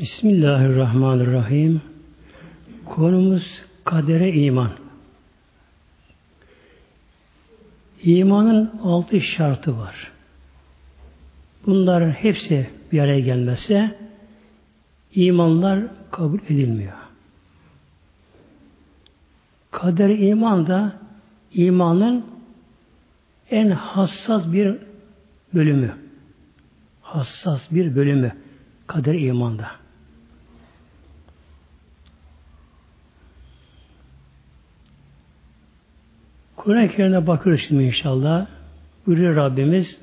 Bismillahirrahmanirrahim. Konumuz kadere iman. İmanın altı şartı var. Bunların hepsi bir araya gelmezse imanlar kabul edilmiyor. Kader iman da imanın en hassas bir bölümü. Hassas bir bölümü kader imanda. Kur'an-ı Kerim'de bakıyoruz şimdi inşallah. Buyuruyor Rabbimiz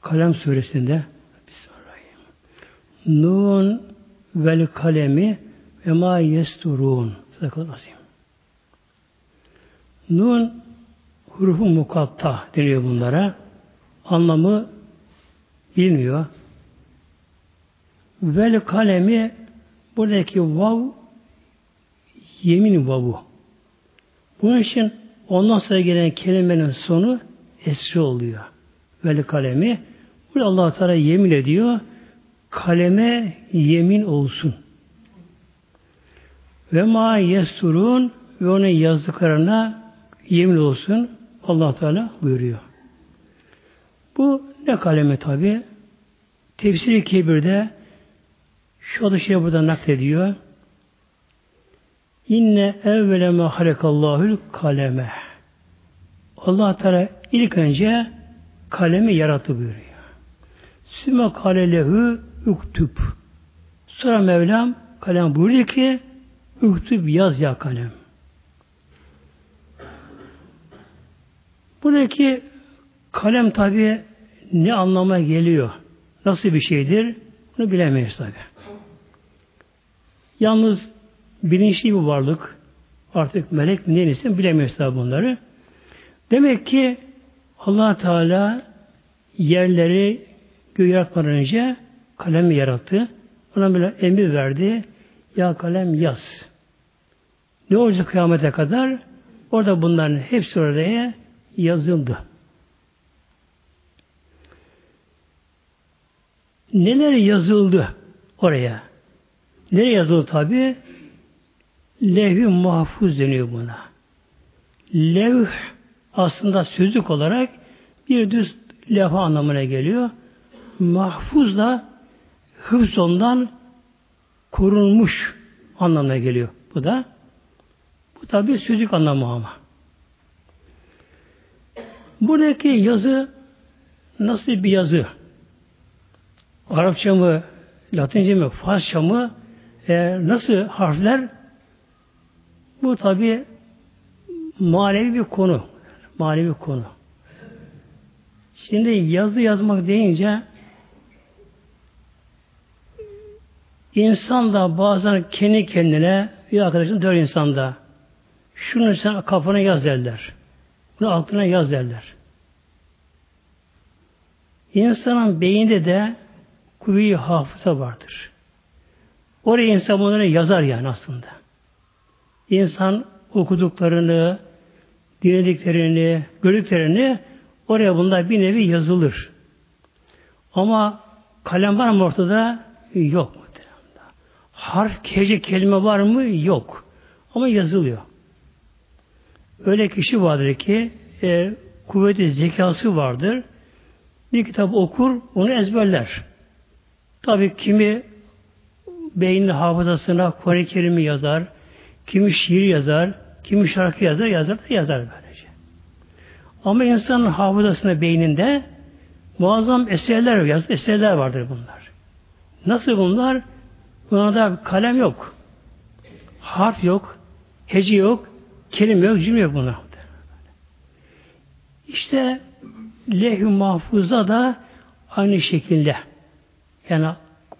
Kalem suresinde Nun vel kalemi ve ma yesturun. Sadakallahü Nun hurufu mukatta deniyor bunlara. Anlamı bilmiyor. Vel kalemi buradaki vav yemin vavu. Bunun için ondan sonra gelen kelimenin sonu esri oluyor. Vel kalemi. Burada allah Teala yemin ediyor. Kaleme yemin olsun. Ve ma yesturun ve onun yazdıklarına yemin olsun. allah Teala buyuruyor. Bu ne kalemi tabi? Tefsiri Kebir'de şu adı şey burada naklediyor. İnne evvele ma halekallahül kaleme. Allah Teala ilk önce kalemi yarattı buyuruyor. Sümme kalelehu üktüb. Sonra Mevlam kalem buyuruyor ki üktüb yaz ya kalem. Buradaki kalem tabi ne anlama geliyor? Nasıl bir şeydir? Bunu bilemeyiz tabi. Yalnız bilinçli bir varlık. Artık melek mi neyse bilemiyoruz tabi bunları. Demek ki allah Teala yerleri göğü yaratmadan önce kalemi yarattı. Ona böyle emir verdi. Ya kalem yaz. Ne olacak kıyamete kadar? Orada bunların hepsi oraya yazıldı. Neler yazıldı oraya? Nereye yazıldı tabi? Levh-i mahfuz deniyor buna. Levh aslında sözlük olarak bir düz levha anlamına geliyor. Mahfuz da hıfz ondan korunmuş anlamına geliyor. Bu da bu tabi sözlük anlamı ama. Buradaki yazı nasıl bir yazı? Arapça mı, Latince mi, Farsça mı, e, nasıl harfler bu tabi manevi bir konu. Manevi konu. Şimdi yazı yazmak deyince insan da bazen kendi kendine bir arkadaşın dört insanda şunu sen kafana yaz derler. Bunu aklına yaz derler. İnsanın beyinde de kuvve hafıza vardır. Oraya insan bunları yazar yani aslında. İnsan okuduklarını, dinlediklerini, gördüklerini oraya bunlar bir nevi yazılır. Ama kalem var mı ortada? Yok? Harf, kece, kelime var mı? Yok. Ama yazılıyor. Öyle kişi vardır ki e, kuvvetli zekası vardır. Bir kitap okur, onu ezberler. Tabi kimi beynin hafızasına Kur'an-ı Kerim'i yazar, kimi şiir yazar, kimi şarkı yazar, yazar da yazar böylece. Ama insanın hafızasında, beyninde muazzam eserler, yaz, eserler vardır bunlar. Nasıl bunlar? Bunlarda kalem yok. Harf yok, hece yok, kelime yok, cümle yok bunlar. İşte leh-i mahfuza da aynı şekilde. Yani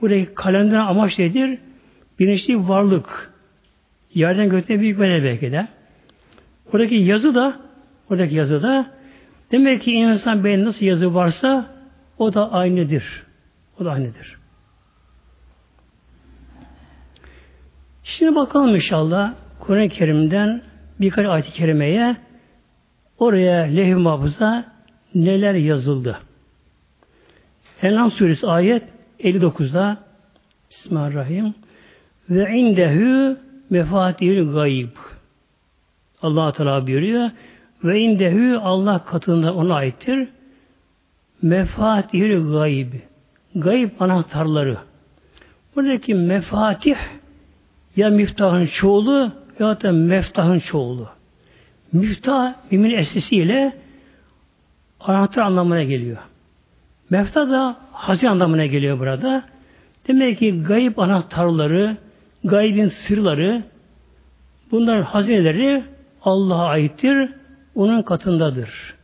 buradaki kalemden amaç nedir? Bilinçli varlık. Yerden gökten büyük melek belki de. Oradaki yazı da oradaki yazı da demek ki insan beyin nasıl yazı varsa o da aynıdır. O da aynıdır. Şimdi bakalım inşallah Kur'an-ı Kerim'den birkaç ayet-i kerimeye oraya lehv mahfuza neler yazıldı. Enam suresi ayet 59'da Bismillahirrahmanirrahim. Ve indehu mefatihül gayb. Allah Teala buyuruyor. Ve indehu Allah katında ona aittir. Mefatihül gayb. Gayb anahtarları. Buradaki mefatih ya miftahın çoğulu ya da meftahın çoğulu. Miftah mümin esisiyle anahtar anlamına geliyor. Meftah da hazine anlamına geliyor burada. Demek ki gayb anahtarları, gaybin sırları, bunların hazineleri Allah'a aittir, onun katındadır.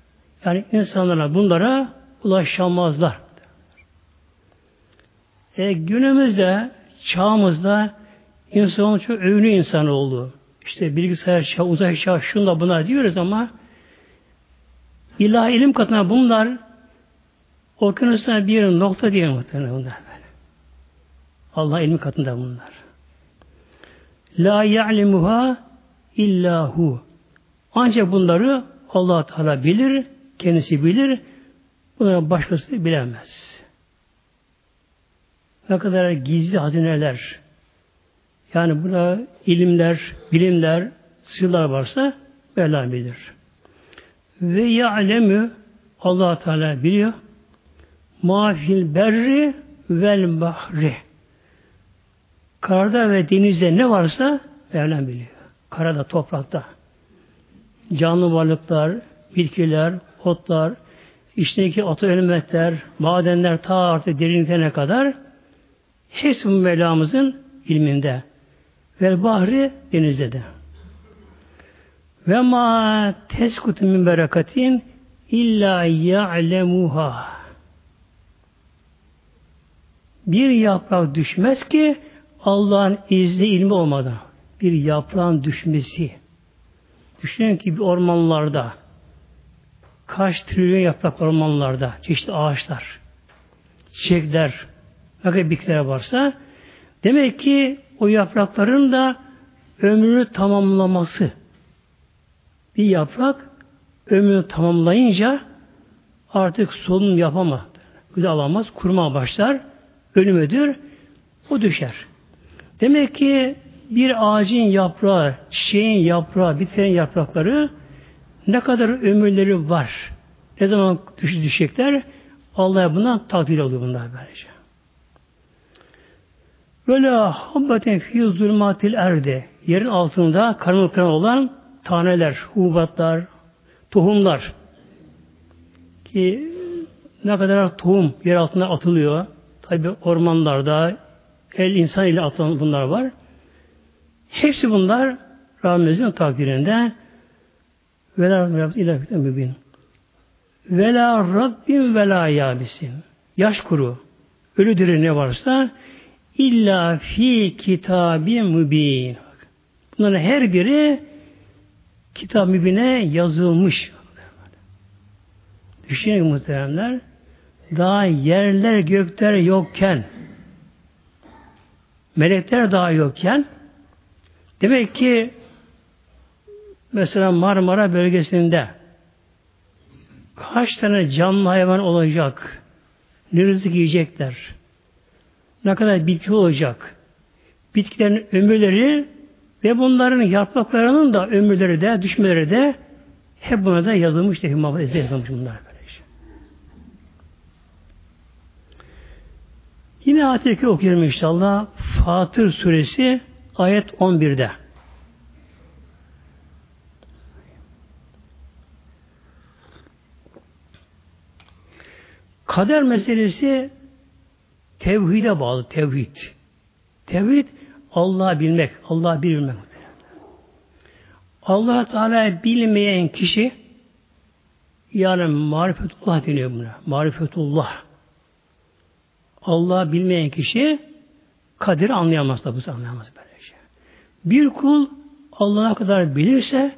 Yani insanlara bunlara ulaşamazlar. E, günümüzde, çağımızda insan çok övünü insan oldu. İşte bilgisayar çağı, uzay çağı, şunda buna diyoruz ama ilahi ilim katına bunlar okyanusuna bir nokta diye muhtemelen bunlar. Allah ilmi katında bunlar. La ya'lemuha illahu. Ancak bunları Allah Teala bilir, kendisi bilir. Bunları başkası bilemez. Ne kadar gizli hazineler, yani buna ilimler, bilimler, sırlar varsa Mevla bilir. Ve ya'lemü allah Teala biliyor. Mafil berri vel bahri. Karada ve denizde ne varsa Mevlam biliyor. Karada, toprakta. Canlı varlıklar, bitkiler, otlar, içindeki ata elementler, madenler ta artık derinliklerine kadar hepsi Mevlamızın ilminde. Ve bahri denizde de. Ve ma teskutu min berekatin illa ya'lemuha. Bir yaprak düşmez ki Allah'ın izni ilmi olmadan. Bir yaprağın düşmesi. Düşünün ki bir ormanlarda kaç trilyon yaprak ormanlarda çeşitli ağaçlar, çiçekler, ne kadar bitkiler varsa demek ki o yaprakların da ömrünü tamamlaması. Bir yaprak ömrünü tamamlayınca artık solunum yapamaz. Güle alamaz, kurma başlar, ölümüdür, o düşer. Demek ki bir ağacın yaprağı, çiçeğin yaprağı, bitkilerin yaprakları ne kadar ömürleri var. Ne zaman düş düşecekler? Allah'a buna takdir oluyor bunlar böylece. Böyle habbetin fi zulmatil erde yerin altında karanlık olan taneler, hubatlar, tohumlar ki ne kadar tohum yer altına atılıyor. Tabi ormanlarda el insan ile atılan bunlar var. Hepsi bunlar Rabbimizin takdirinde Vela ilahikten mübin. Vela Rabbim vela yabisin. Yaş kuru, ölü diri ne varsa İlla fi kitabı mübin. Bunların her biri kitap mübine yazılmış. Düşünün muhteremler. Daha yerler gökler yokken melekler daha yokken demek ki mesela Marmara bölgesinde kaç tane canlı hayvan olacak? Ne rızık yiyecekler? ne kadar bitki olacak. Bitkilerin ömürleri ve bunların yapraklarının da ömürleri de, düşmeleri de hep buna da yazılmış da Hümafı yazılmış bunlar böylece. Yine ayet-i okuyorum inşallah. Fatır suresi ayet 11'de. Kader meselesi Tevhide bağlı tevhid. Tevhid Allah'ı bilmek, Allah'ı bilmek. Allah Teala bilmeyen kişi yani marifetullah deniyor buna. Marifetullah. Allah bilmeyen kişi kaderi anlayamaz da bu anlayamaz böylece. Bir kul Allah'a kadar bilirse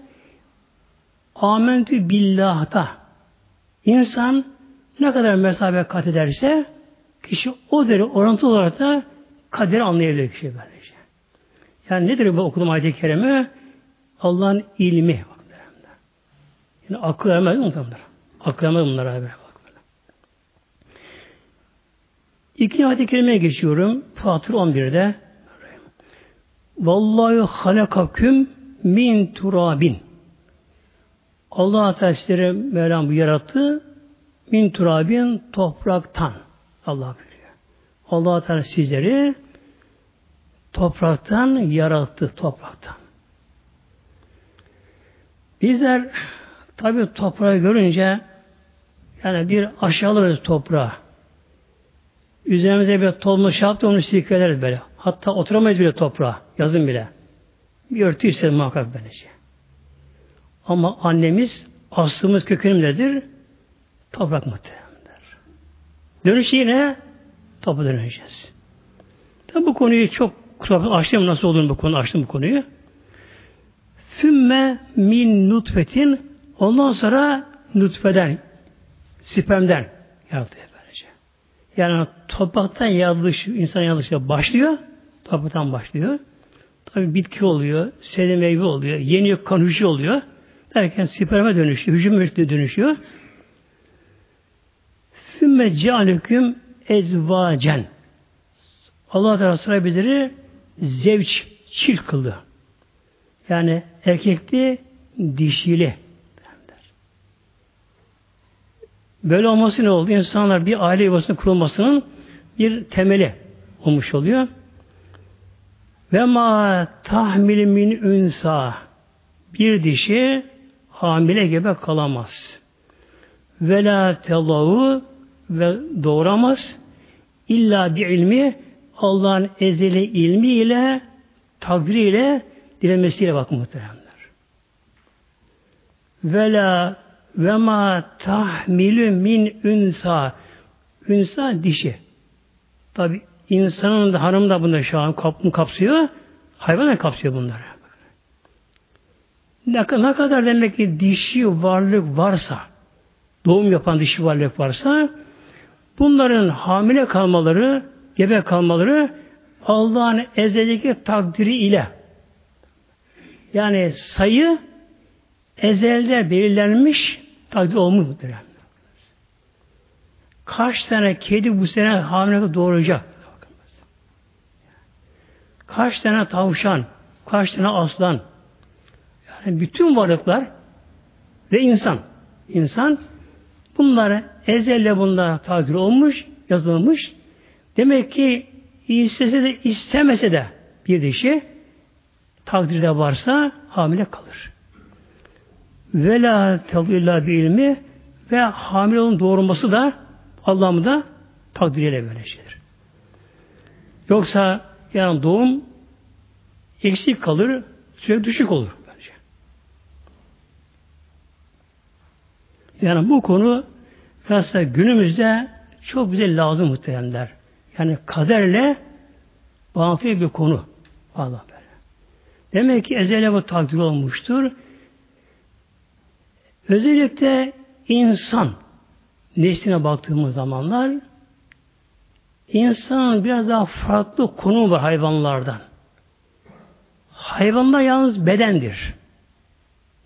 amentü billah'ta insan ne kadar mesafe kat ederse Kişi o deri orantı olarak da kaderi anlayabilir kişi böylece. Yani nedir bu okuduğum ayet-i kerime? Allah'ın ilmi. Yani akıl ermez mi bunlar? Akıl ermez bunlara böyle bak. İkinci ayet-i kerimeye geçiyorum. Fatır 11'de. Vallahi halakaküm min turabin. Allah Teala Mevlam bu yarattı. Min turabin topraktan. Allah biliyor. Allah Teala sizleri topraktan yarattı. Topraktan. Bizler tabi toprağı görünce yani bir aşağılarız toprağı. Üzerimize bir tolma şey onu silkeleriz böyle. Hatta oturamayız bile toprağa. Yazın bile. Bir örtü ister muhakkak böylece. Ama annemiz aslımız kökenimiz nedir? Toprak muhtemelendir. Dönüş yine topa döneceğiz. Tabi bu konuyu çok açtım nasıl olduğunu bu konu açtım bu konuyu. Sümme min nutfetin ondan sonra nutfeden spermden yarattı böylece. Yani topraktan yaratılış, insan yaratılışı başlıyor. Topraktan başlıyor. Tabi bitki oluyor, sebze meyve oluyor, yeni kan hücre oluyor. Derken sperme dönüşüyor, hücum dönüşüyor. Sümme cealüküm ezvacen. Allah Teala sıra bizleri zevç, çil kıldı. Yani erkekli, dişili. Böyle olması ne oldu? İnsanlar bir aile yuvasının kurulmasının bir temeli olmuş oluyor. Ve ma tahmil min ünsa bir dişi hamile gebe kalamaz. Ve la telavu ve doğuramaz. İlla bir ilmi Allah'ın ezeli ilmiyle takdiriyle dilemesiyle bakın muhteremler. Ve la ve ma tahmilü min ünsa ünsa dişi. Tabi insanın da hanım da bunda şu an kap, kapsıyor. Hayvan da kapsıyor bunları. Ne kadar demek ki dişi varlık varsa doğum yapan dişi varlık varsa bunların hamile kalmaları gebe kalmaları Allah'ın ezeldeki takdiri ile yani sayı ezelde belirlenmiş takdir olmuş muhtemelen. Kaç tane kedi bu sene hamile doğuracak? Kaç tane tavşan, kaç tane aslan, yani bütün varlıklar ve insan, insan bunları ezelle bunlara takdir olmuş, yazılmış. Demek ki istese de istemese de bir dişi takdirde varsa hamile kalır. Ve la illa bir ilmi ve hamile olun doğurması da Allah'ın da takdiriyle böyle şeydir. Yoksa yani doğum eksik kalır, sürekli düşük olur bence. Yani bu konu aslında günümüzde çok bize lazım muhteremler. Yani kaderle bağlantılı bir konu. Allah böyle. Demek ki ezele bu takdir olmuştur. Özellikle insan nesline baktığımız zamanlar insan biraz daha farklı konu var hayvanlardan. Hayvanlar yalnız bedendir.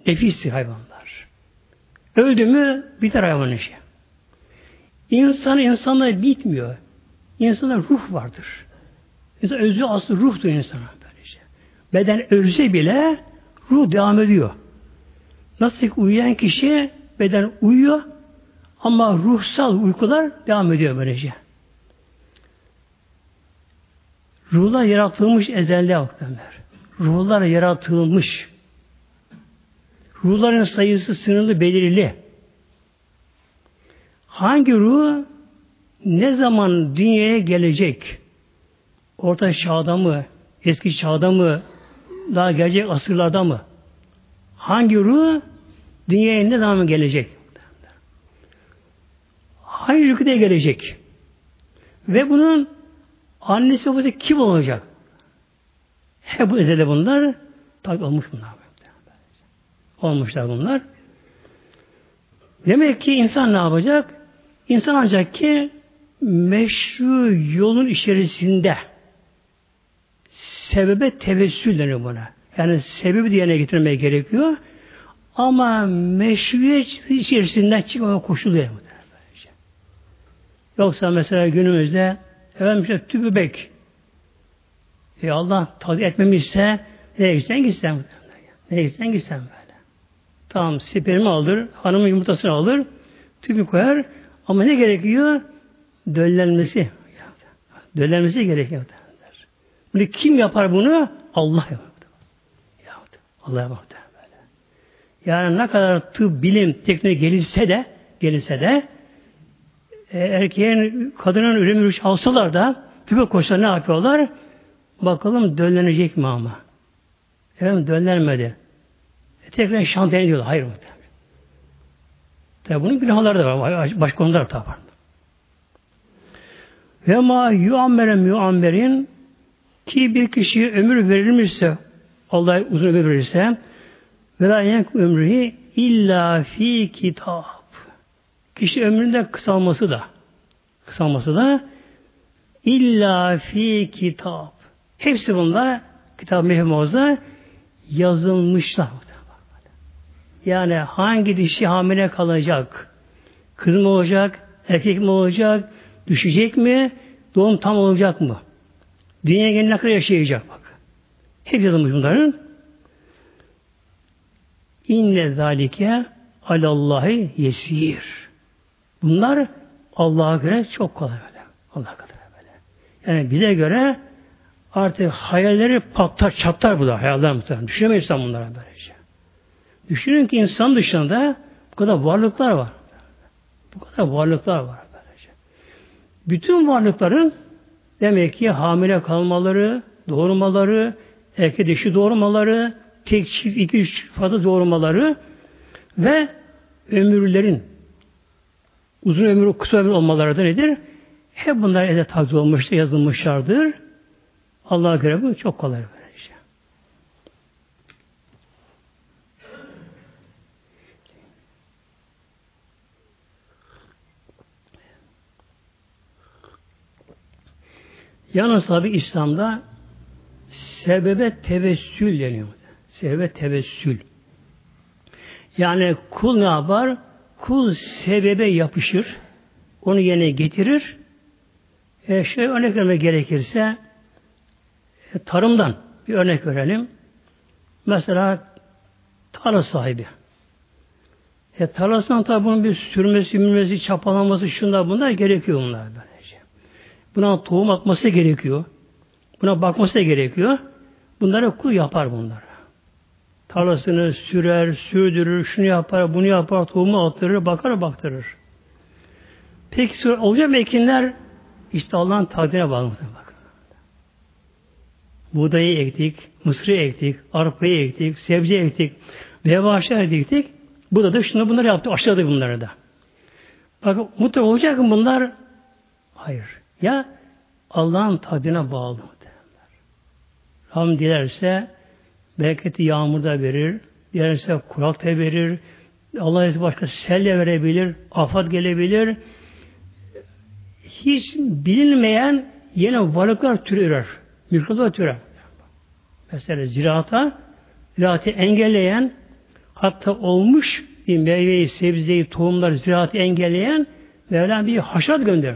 Nefistir hayvanlar. Öldü mü biter hayvan işi. İnsan insanla bitmiyor. İnsanda ruh vardır. İnsan özü aslı ruhtur insana böylece. Beden ölse bile ruh devam ediyor. Nasıl ki uyuyan kişi beden uyuyor ama ruhsal uykular devam ediyor böylece. Ruhlar yaratılmış ezelde baktanlar. Ruhlar yaratılmış. Ruhların sayısı sınırlı belirli. Hangi ruh ne zaman dünyaya gelecek? Orta çağda mı? Eski çağda mı? Daha gelecek asırlarda mı? Hangi ruh dünyaya ne zaman gelecek? Hangi ülkede gelecek? Ve bunun annesi babası kim olacak? Hep bu ezelde bunlar tabi olmuş bunlar. Olmuşlar bunlar. Demek ki insan ne yapacak? İnsan ancak ki meşru yolun içerisinde sebebe tevessül denir buna. Yani sebebi diyene getirmeye gerekiyor. Ama meşruiyet içerisinden çıkmama koşuluyor. Yoksa mesela günümüzde efendim işte tübübek. E Allah tadı etmemişse nereye gitsen gitsen. Nereye gitsen gitsen böyle. Tamam spermi alır, hanımın yumurtasını alır, tüpü koyar ama ne gerekiyor? Döllenmesi. Döllenmesi gerekiyor. Bunu kim yapar bunu? Allah yapar. Allah yapar. Yani ne kadar tıp, bilim, teknoloji gelirse de gelirse de e, erkeğin, kadının ürün ürün alsalar da tübe koşsa ne yapıyorlar? Bakalım döllenecek mi ama? Efendim döllenmedi. E, tekrar şantiyen diyorlar. Hayır muhtemelen. Tabi bunun günahları da var. Başka konular da var. Ve ma yuammeren muammerin ki bir kişiye ömür verilmişse Allah uzun ömür verirse ve la yenk ömrü illa fi kitap. Kişi ömründe kısalması da kısalması da illa fi kitap. Hepsi bunda kitap mehmuzda yazılmışlar. Yani hangi dişi hamile kalacak? Kız mı olacak? Erkek mi olacak? Düşecek mi? Doğum tam olacak mı? Dünya geline kadar yaşayacak bak. Hep yazılmış bunların. İnne zalike alallahi yesir. Bunlar Allah'a göre çok kolay böyle. Allah'a kadar böyle. Yani bize göre artık hayalleri patlar, çatlar bu da hayaller muhtemelen. Düşünemeyiz sen bunlara böylece. Düşünün ki insan dışında bu kadar varlıklar var. Bu kadar varlıklar var böylece. Bütün varlıkların demek ki hamile kalmaları, doğurmaları, erkek dişi doğurmaları, tek çift, iki, üç fazla doğurmaları ve ömürlerin uzun ömür, kısa ömür olmaları da nedir? Hep bunlar ede takdir olmuştur, yazılmışlardır. Allah'a göre bu çok kolay böylece. Yalnız tabi İslam'da sebebe tevessül deniyor. Sebebe tevessül. Yani kul ne yapar? Kul sebebe yapışır. Onu yerine getirir. E şey örnek vermek gerekirse e, tarımdan bir örnek verelim. Mesela tarla sahibi. E, tarlasından tabi bunun bir sürmesi, sürmesi, çapalaması, şunlar bunlar gerekiyor bunlar böylece. Buna tohum atması gerekiyor. Buna bakması gerekiyor. Bunları kul yapar bunlar. Tarlasını sürer, sürdürür, şunu yapar, bunu yapar, tohumu attırır, bakar, baktırır. Peki olacak mı ekinler? İşte Allah'ın takdirine bağlı. Bak. Buğdayı ektik, mısırı ektik, arpayı ektik, sebze ektik, meyve ağaçları ektik. Bu da şunu bunları yaptı, aşağıda bunları da. Bak mutlaka olacak mı bunlar? Hayır. Ya Allah'ın takdirine bağlı. Rabbim dilerse bereketi yağmurda verir, dilerse kurak da verir, Allah başka selle verebilir, afat gelebilir. Hiç bilinmeyen yine varlıklar türer. Mikroplar türer. Mesela ziraata, ziraatı engelleyen hatta olmuş bir meyveyi, sebzeyi, tohumları, ziraatı engelleyen Mevlam bir haşat gönder.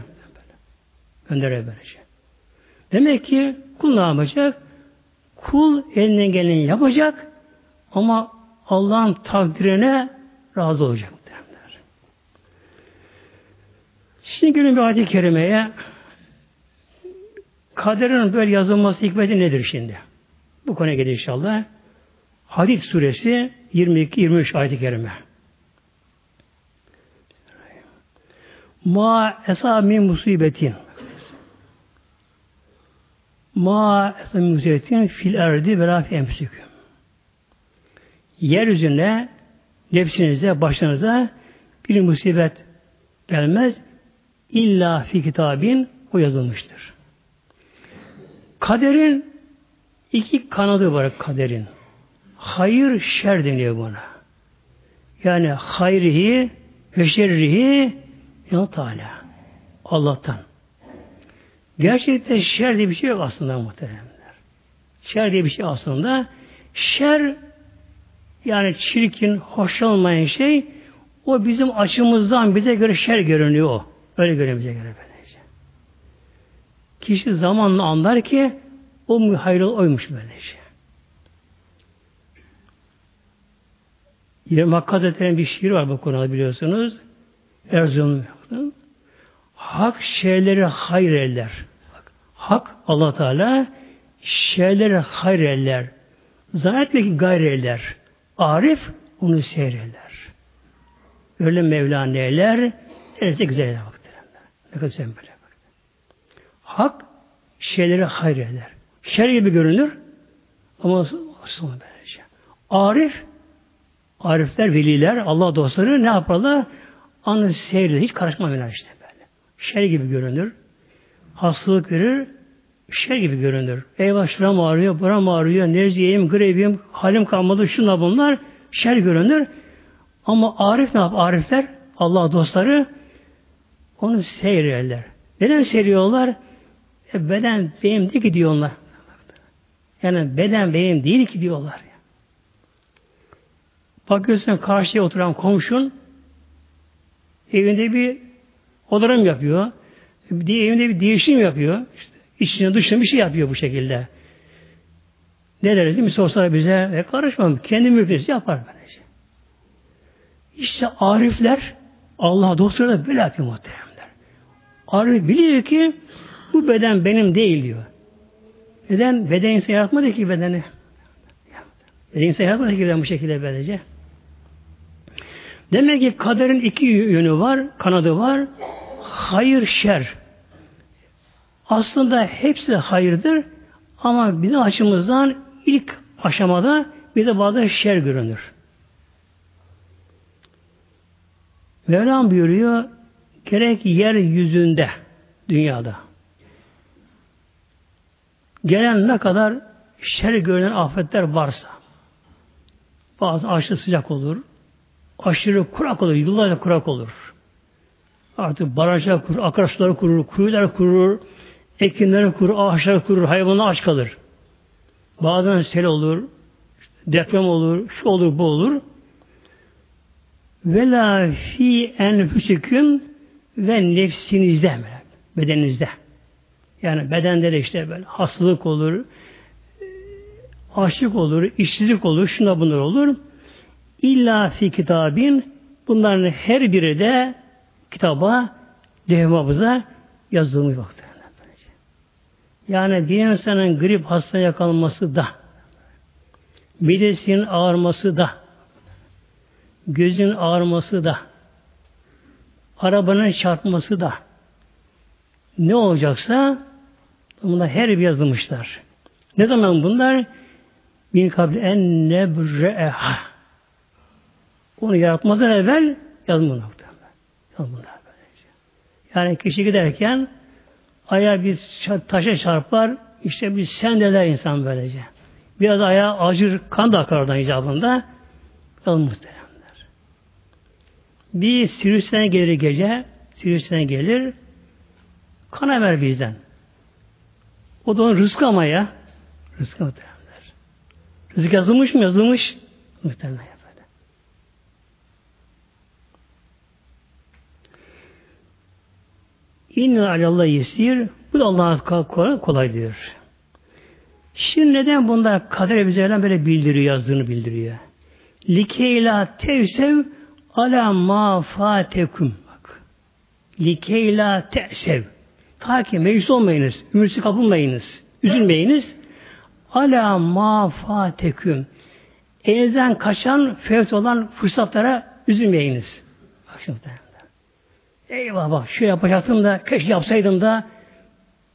Gönderir böylece. Demek ki kul ne yapacak? Kul elinden geleni yapacak ama Allah'ın takdirine razı olacak. Derler. Şimdi gelin bir ayet-i kerimeye kaderin böyle yazılması hikmeti nedir şimdi? Bu konuya gelir inşallah. Hadid suresi 22-23 ayet-i kerime. Ma esa min musibetin Ma musibetin fil erdi ve la fi emsüküm. Yeryüzünde nefsinize, başınıza bir musibet gelmez. İlla fi kitabin o yazılmıştır. Kaderin iki kanadı var kaderin. Hayır, şer deniyor buna. Yani hayrihi ve şerrihi ya Teala. Allah'tan. Gerçekten şer diye bir şey yok aslında muhteremler. Şer diye bir şey aslında. Şer yani çirkin, hoş olmayan şey o bizim açımızdan bize göre şer görünüyor. Öyle görünüyor bize göre böylece. Kişi zamanla anlar ki o hayırlı oymuş böylece. Yine Hakkı Hazretleri'nin bir şiir var bu konuda biliyorsunuz. Erzurum'un Hak şeyleri hayır eller. Hak Allah Teala şeyleri hayır eller. Zannetme ki gayr eller. Arif onu seyreder. Öyle Mevla neyler? Neresi güzel eder. Ne kadar güzel böyle. Hak şeyleri hayır eder. Şer gibi görünür ama aslında böylece. Arif Arifler, veliler, Allah dostları ne yaparlar? Anı seyreder. Hiç karışmamalar işte. Şer gibi görünür. Hastalık verir. Şer gibi görünür. Eyvah şuram ağrıyor, buram ağrıyor, nerziyeyim, greviyim, halim kalmadı, şuna bunlar şer görünür. Ama Arif ne yap? Arifler, Allah dostları onu seyrederler. Neden seyrediyorlar? E, beden benim değil ki diyorlar. Yani beden benim değil ki diyorlar. Bakıyorsun karşıya oturan komşun evinde bir odaram yapıyor. Bir evinde bir değişim yapıyor. İşte içine dışına bir şey yapıyor bu şekilde. Ne deriz değil mi? Sorsalar bize e, karışmam. Kendi mülkesi yapar böylece. İşte arifler Allah dostları böyle yapıyor muhteremler. Arif biliyor ki bu beden benim değil diyor. Neden? Beden insan yaratmadı ki bedeni. Beden insan yaratmadı ki bu şekilde böylece. Demek ki kaderin iki yönü var, kanadı var. Hayır, şer. Aslında hepsi hayırdır ama bizim açımızdan ilk aşamada bir de bazen şer görünür. Mevlam buyuruyor gerek yeryüzünde dünyada gelen ne kadar şer görünen afetler varsa bazı aşırı sıcak olur, aşırı kurak olur, yıllarca kurak olur. Artık barajlar kurur, akarsular kurur, kuyular kurur, ekinler kurur, ağaçlar kurur, hayvanlar aç kalır. Bazen sel olur, deprem olur, şu olur, bu olur. Ve la fi enfüsüküm ve nefsinizde bedeninizde. Yani bedende de işte böyle hastalık olur, açlık olur, işsizlik olur, şuna bunlar olur. İlla fi kitabin bunların her biri de kitaba, levhamıza yazılmış vakti. Yani bir insanın grip hasta yakalanması da, midesinin ağırması da, gözün ağırması da, arabanın çarpması da, ne olacaksa bunlar her bir yazılmışlar. Ne zaman bunlar? Bin kabli en nebre'eha. Onu yaratmazdan evvel yazılmış noktalar. Yani kişi giderken ayağı bir taşa çarpar, işte bir sendeler insan böylece. Biraz ayağı acır, kan da akar oradan icabında. Yalın muhteremler. Bir sivrisinek gelir gece, sivrisinek gelir, kan emer bizden. O da onun rızkı ama ya. Rızkı muhteremler. Rızık yazılmış mı? Yazılmış. Muhteremler. İnne alallah yesir. Bu da Allah'a kolay diyor. Şimdi neden bunlar kader bize böyle bildiriyor, yazdığını bildiriyor. Likeyla tevsev ala ma fatekum. Bak. Likeyla tesev. Ta ki meclis olmayınız, ümitsiz kapılmayınız, üzülmeyiniz. Ala ma fateküm. Elinizden kaçan, fevt olan fırsatlara üzülmeyiniz. Bak şimdi. Eyvah bak şu yapacaktım da keşke yapsaydım da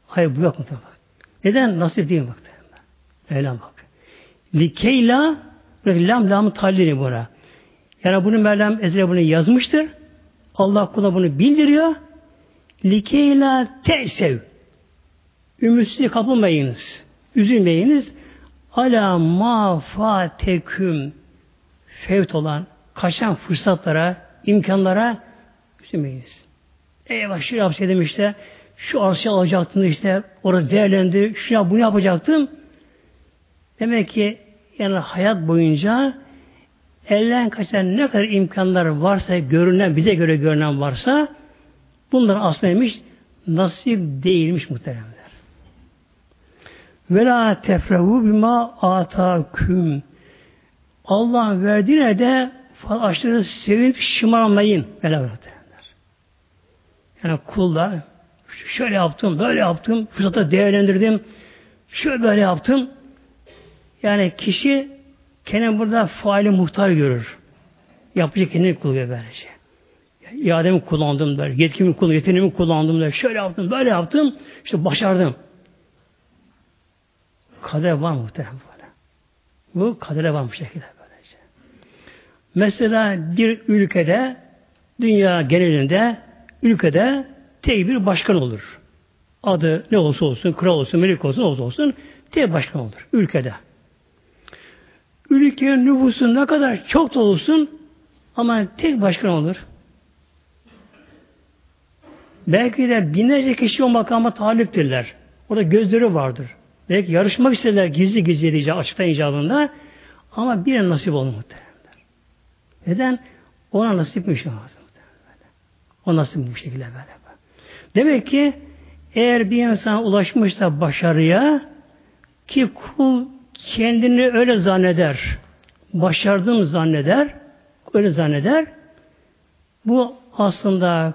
hayır bu yok mu? Neden? Nasip değil bak. Mevlam bak. Likeyla lam lam talini buna. Yani bunu Mevlam ezre bunu yazmıştır. Allah kula bunu bildiriyor. Likeyla tesev. Ümitsizliğe kapılmayınız. Üzülmeyiniz. Ala ma fateküm fevt olan kaçan fırsatlara, imkanlara üzülmeyiniz. Eyvah şu yapsaydım işte şu arsayı alacaktım işte orada değerlendi. Şu bunu yapacaktım. Demek ki yani hayat boyunca elden kaçan ne kadar imkanlar varsa görünen, bize göre görünen varsa bunlar aslında neymiş? Nasip değilmiş muhteremler. Ve la tefrehu bima ataküm. Allah verdiğine de aşırı sevip şımarmayın. Böyle Yani kullar şöyle yaptım, böyle yaptım, fırsatı değerlendirdim, şöyle böyle yaptım. Yani kişi kendini burada faali muhtar görür. Yapıcı kendini kullanıyor böylece. İademi kullandım der, yetkimi kullandım, yeteneğimi kullandım der, şöyle yaptım, böyle yaptım, işte başardım. Kader var muhterem böyle. Bu kadere var bu şekilde böylece. Mesela bir ülkede, dünya genelinde, ülkede tek bir başkan olur. Adı ne olsa olsun, kral olsun, melik olsun, olsa olsun, tek başkan olur ülkede. Ülkenin nüfusu ne kadar çok da olsun ama tek başkan olur. Belki de binlerce kişi o makama taliptirler. Orada gözleri vardır. Belki yarışmak isterler gizli gizli diyeceği açıktan icabında ama bir nasip olmadı. Neden? Ona nasipmiş lazım. O nasip bu şekilde böyle. Demek ki eğer bir insan ulaşmışsa başarıya ki kul kendini öyle zanneder, başardığını zanneder, öyle zanneder, bu aslında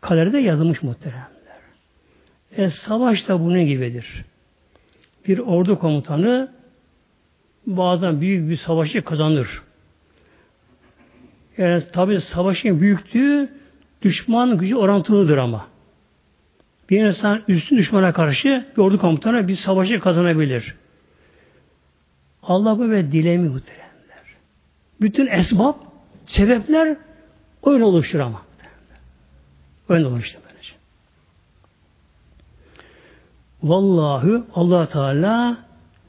kaderde yazılmış muhteremler. E, savaş da bunun gibidir. Bir ordu komutanı bazen büyük bir savaşı kazanır. Yani tabi savaşın büyüklüğü düşman gücü orantılıdır ama. Bir insan üstün düşmana karşı bir ordu komutanı bir savaşı kazanabilir. Allah ve dilemi muhteremler. Bütün esbab, sebepler öyle oluşur ama. Öyle oluştu böylece. Vallahu Allah Teala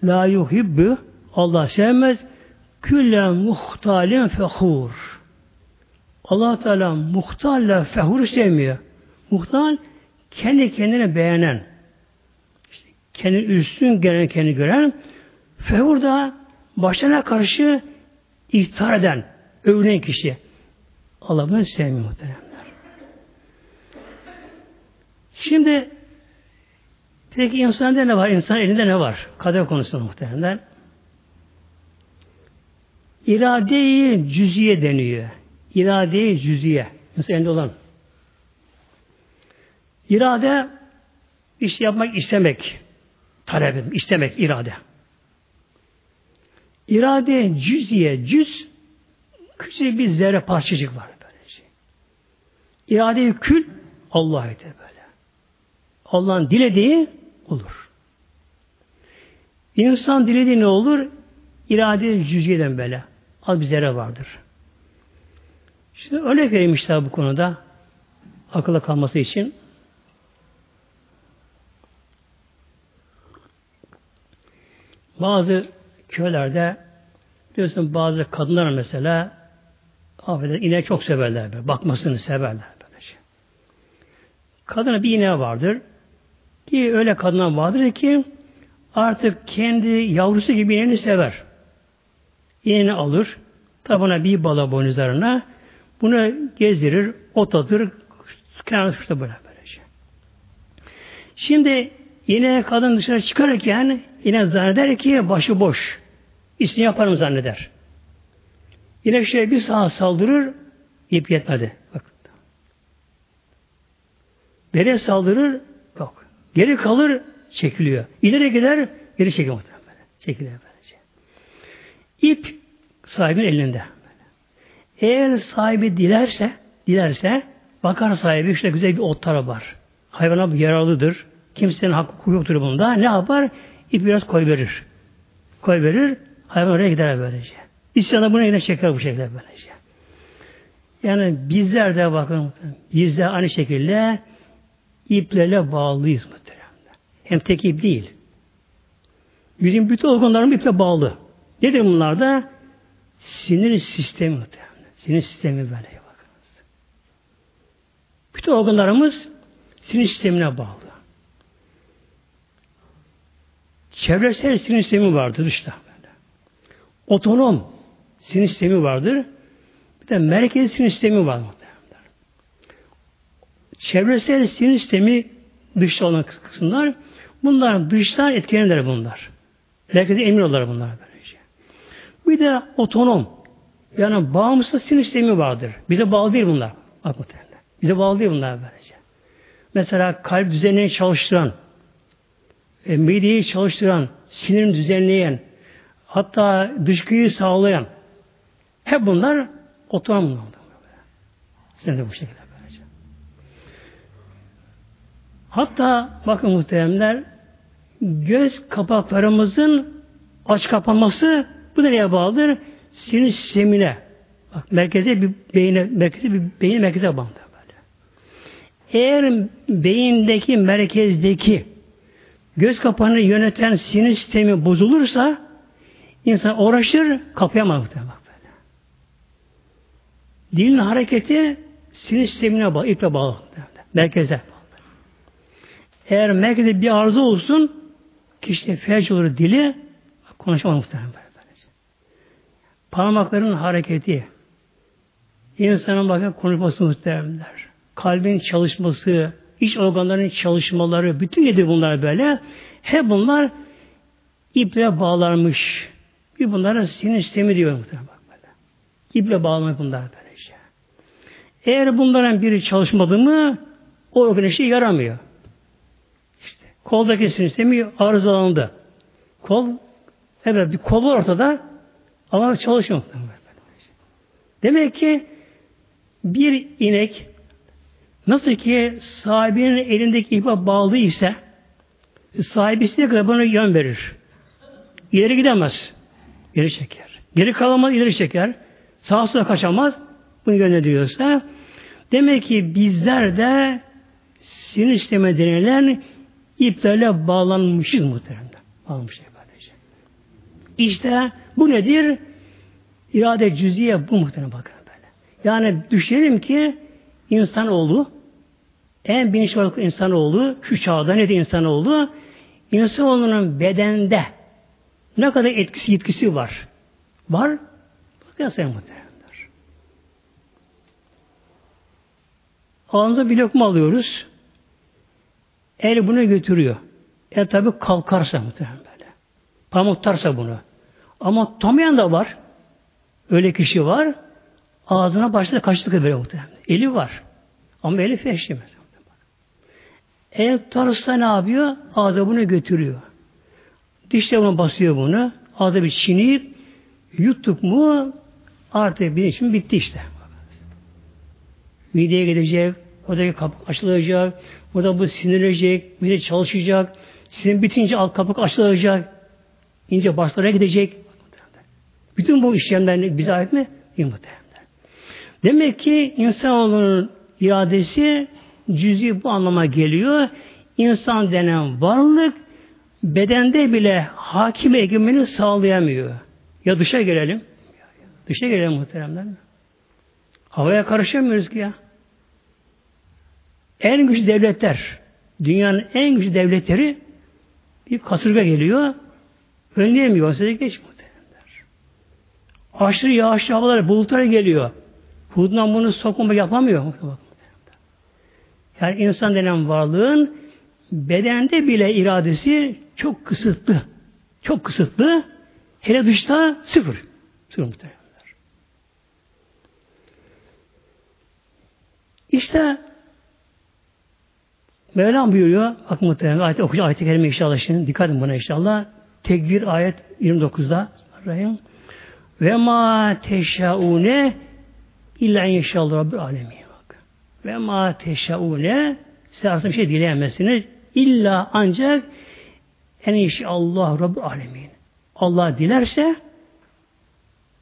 la yuhibbu Allah sevmez külle muhtalin fehur. Allah Teala muhtalle fehur sevmiyor. Muhtal kendi kendine beğenen, işte kendi üstün gelen, kendi gören, fehur da başına karşı iftihar eden, övünen kişi. Allah bunu sevmiyor muhteremler. Şimdi peki insanda ne var? İnsan elinde ne var? Kader konusunda muhteremler. İrade-i cüziye deniyor. İrade-i cüziye. Mesela elinde olan İrade iş yapmak istemek. Talep istemek irade. İrade cüziye, cüz küçük bir zerre parçacık var böyle şey. İrade kül Allah eder böyle. Allah'ın dilediği olur. İnsan dilediği ne olur? İrade cüziyeden böyle. Az bir zerre vardır. Şimdi örnek vereyim işte bu konuda akılla kalması için. Bazı köylerde diyorsun bazı kadınlar mesela affeder, ineği çok severler. Böyle, bakmasını severler. Böylece. Kadına bir ineği vardır. Ki öyle kadınlar vardır ki artık kendi yavrusu gibi ineğini sever. İneğini alır. Tabana bir bala boynuzlarına bunu gezdirir, ot atır, kenarda işte böyle böylece. Şimdi Yine kadın dışarı çıkarken yine zanneder ki başı boş. İsmi yaparım zanneder. Yine şey bir sağa saldırır, ip yetmedi. Bak. Nereye saldırır? Yok. Geri kalır, çekiliyor. İleri gider, geri çekiliyor. Çekiliyor böylece. İp sahibin elinde. Eğer sahibi dilerse, dilerse bakar sahibi işte güzel bir otlara var. Hayvana yararlıdır. Kimsenin hakkı yoktur bunda. Ne yapar? İp biraz koy verir. Koy verir. Hayvan oraya gider böylece. İsyanı buna yine çeker bu şekilde böylece. Yani bizler de bakın biz de aynı şekilde iplerle bağlıyız muhtemelen. Hem tek ip değil. Bizim bütün organlarımız iple bağlı. Nedir bunlar da? Sinir sistemi muhtemelen. Sinir sistemi böyle bakınız. Bütün organlarımız sinir sistemine bağlı. Çevresel sinir sistemi vardır dışta. Böyle. Otonom sinir sistemi vardır. Bir de merkez sinir sistemi var. Çevresel sinir sistemi dışta olan kısımlar Bunlar dıştan etkilenirler bunlar. Merkeze emin olurlar bunlar böylece. Bir de otonom. Yani bağımsız sinir sistemi vardır. Bize bağlı değil bunlar. Bak Bize bağlı değil bunlar böylece. Mesela kalp düzenini çalıştıran, e, mideyi çalıştıran, sinirini düzenleyen, hatta dışkıyı sağlayan, hep bunlar otonom bunlar. Sen de bu şekilde böylece. Hatta bakın muhteremler göz kapaklarımızın aç kapanması bu nereye bağlıdır? Sinir sistemine. Bak merkeze bir beyine, merkeze bir beyin merkeze bağlı. Eğer beyindeki merkezdeki göz kapağını yöneten sinir sistemi bozulursa insan uğraşır, kapayamaz muhtemelen. Böyle. Dilin hareketi sinir sistemine bağlı, iple bağlı. Merkeze bağlı. Eğer merkezde bir arıza olsun, kişi felç olur dili, konuşamaz muhtemelen. Parmakların hareketi, insanın bakın konuşması muhteremler. Kalbin çalışması, iç organların çalışmaları, bütün nedir bunlar böyle? Hep bunlar iple bağlanmış. Bir bunlara sinir sistemi diyor muhtemelen. Bak böyle. İple bağlanmış bunlar böylece. Eğer bunların biri çalışmadı mı o organ işe yaramıyor. İşte koldaki sinir sistemi arızalandı. Kol evet bir kol var ortada ama çalışmıyor. Demek ki bir inek nasıl ki sahibinin elindeki ipe bağlı ise sahibi ne kadar buna yön verir. İleri gidemez. Geri çeker. Geri kalamaz, ileri çeker. Sağa sola kaçamaz. Bunu yönlendiriyorsa demek ki bizler de sinir sisteme denilen iplerle bağlanmışız muhtemelen. Bağlanmışız. İşte bu nedir? İrade cüziye bu muhtemelen bakın böyle. Yani düşünelim ki insanoğlu en bilinçli olarak insanoğlu şu çağda ne de insanoğlu insanoğlunun bedende ne kadar etkisi yetkisi var. Var. Bakın sen muhtemelenler. Ağzımıza bir lokma alıyoruz. El bunu götürüyor. El tabi kalkarsa muhtemelen böyle. Pamuktarsa bunu. Ama tutamayan da var. Öyle kişi var. Ağzına başta kaçtık böyle muhtemelen. Eli var. Ama eli feşlemez. El tutarsa ne yapıyor? Ağza bunu götürüyor. Dişle bunu basıyor bunu. Ağza bir çiğneyip yuttuk mu artık bir için bitti işte. Mideye gidecek, oradaki kapı açılacak, burada bu sinirlenecek, mide çalışacak, sinir bitince alt kapı açılacak, ince başlara gidecek. Bütün bu işlemler bize ait mi? Değil Demek ki insanoğlunun iradesi cüzi bu anlama geliyor. İnsan denen varlık bedende bile hakim egemeni sağlayamıyor. Ya dışa gelelim. Dışa gelelim muhteremler. Havaya karışamıyoruz ki ya. En güçlü devletler, dünyanın en güçlü devletleri bir kasırga geliyor. Önleyemiyor. Size geç muhteremler. Aşırı yağışlı havalar bulutlara geliyor. Huddan bunu sokma yapamıyor. Yani insan denen varlığın bedende bile iradesi çok kısıtlı. Çok kısıtlı. Hele dışta sıfır. Sıfır muhtemelenler. İşte Mevlam buyuruyor, bak muhtemelen ayet okuyacağım ayet-i kerime inşallah şimdi, dikkat edin buna inşallah. Tekbir ayet 29'da Rahim. Ve ma teşaune illa inşallah Rabbil alemin. Bak. Ve ma teşaune size aslında bir şey dileyemezsiniz. İlla ancak en inşallah Rabbil alemin. Allah dilerse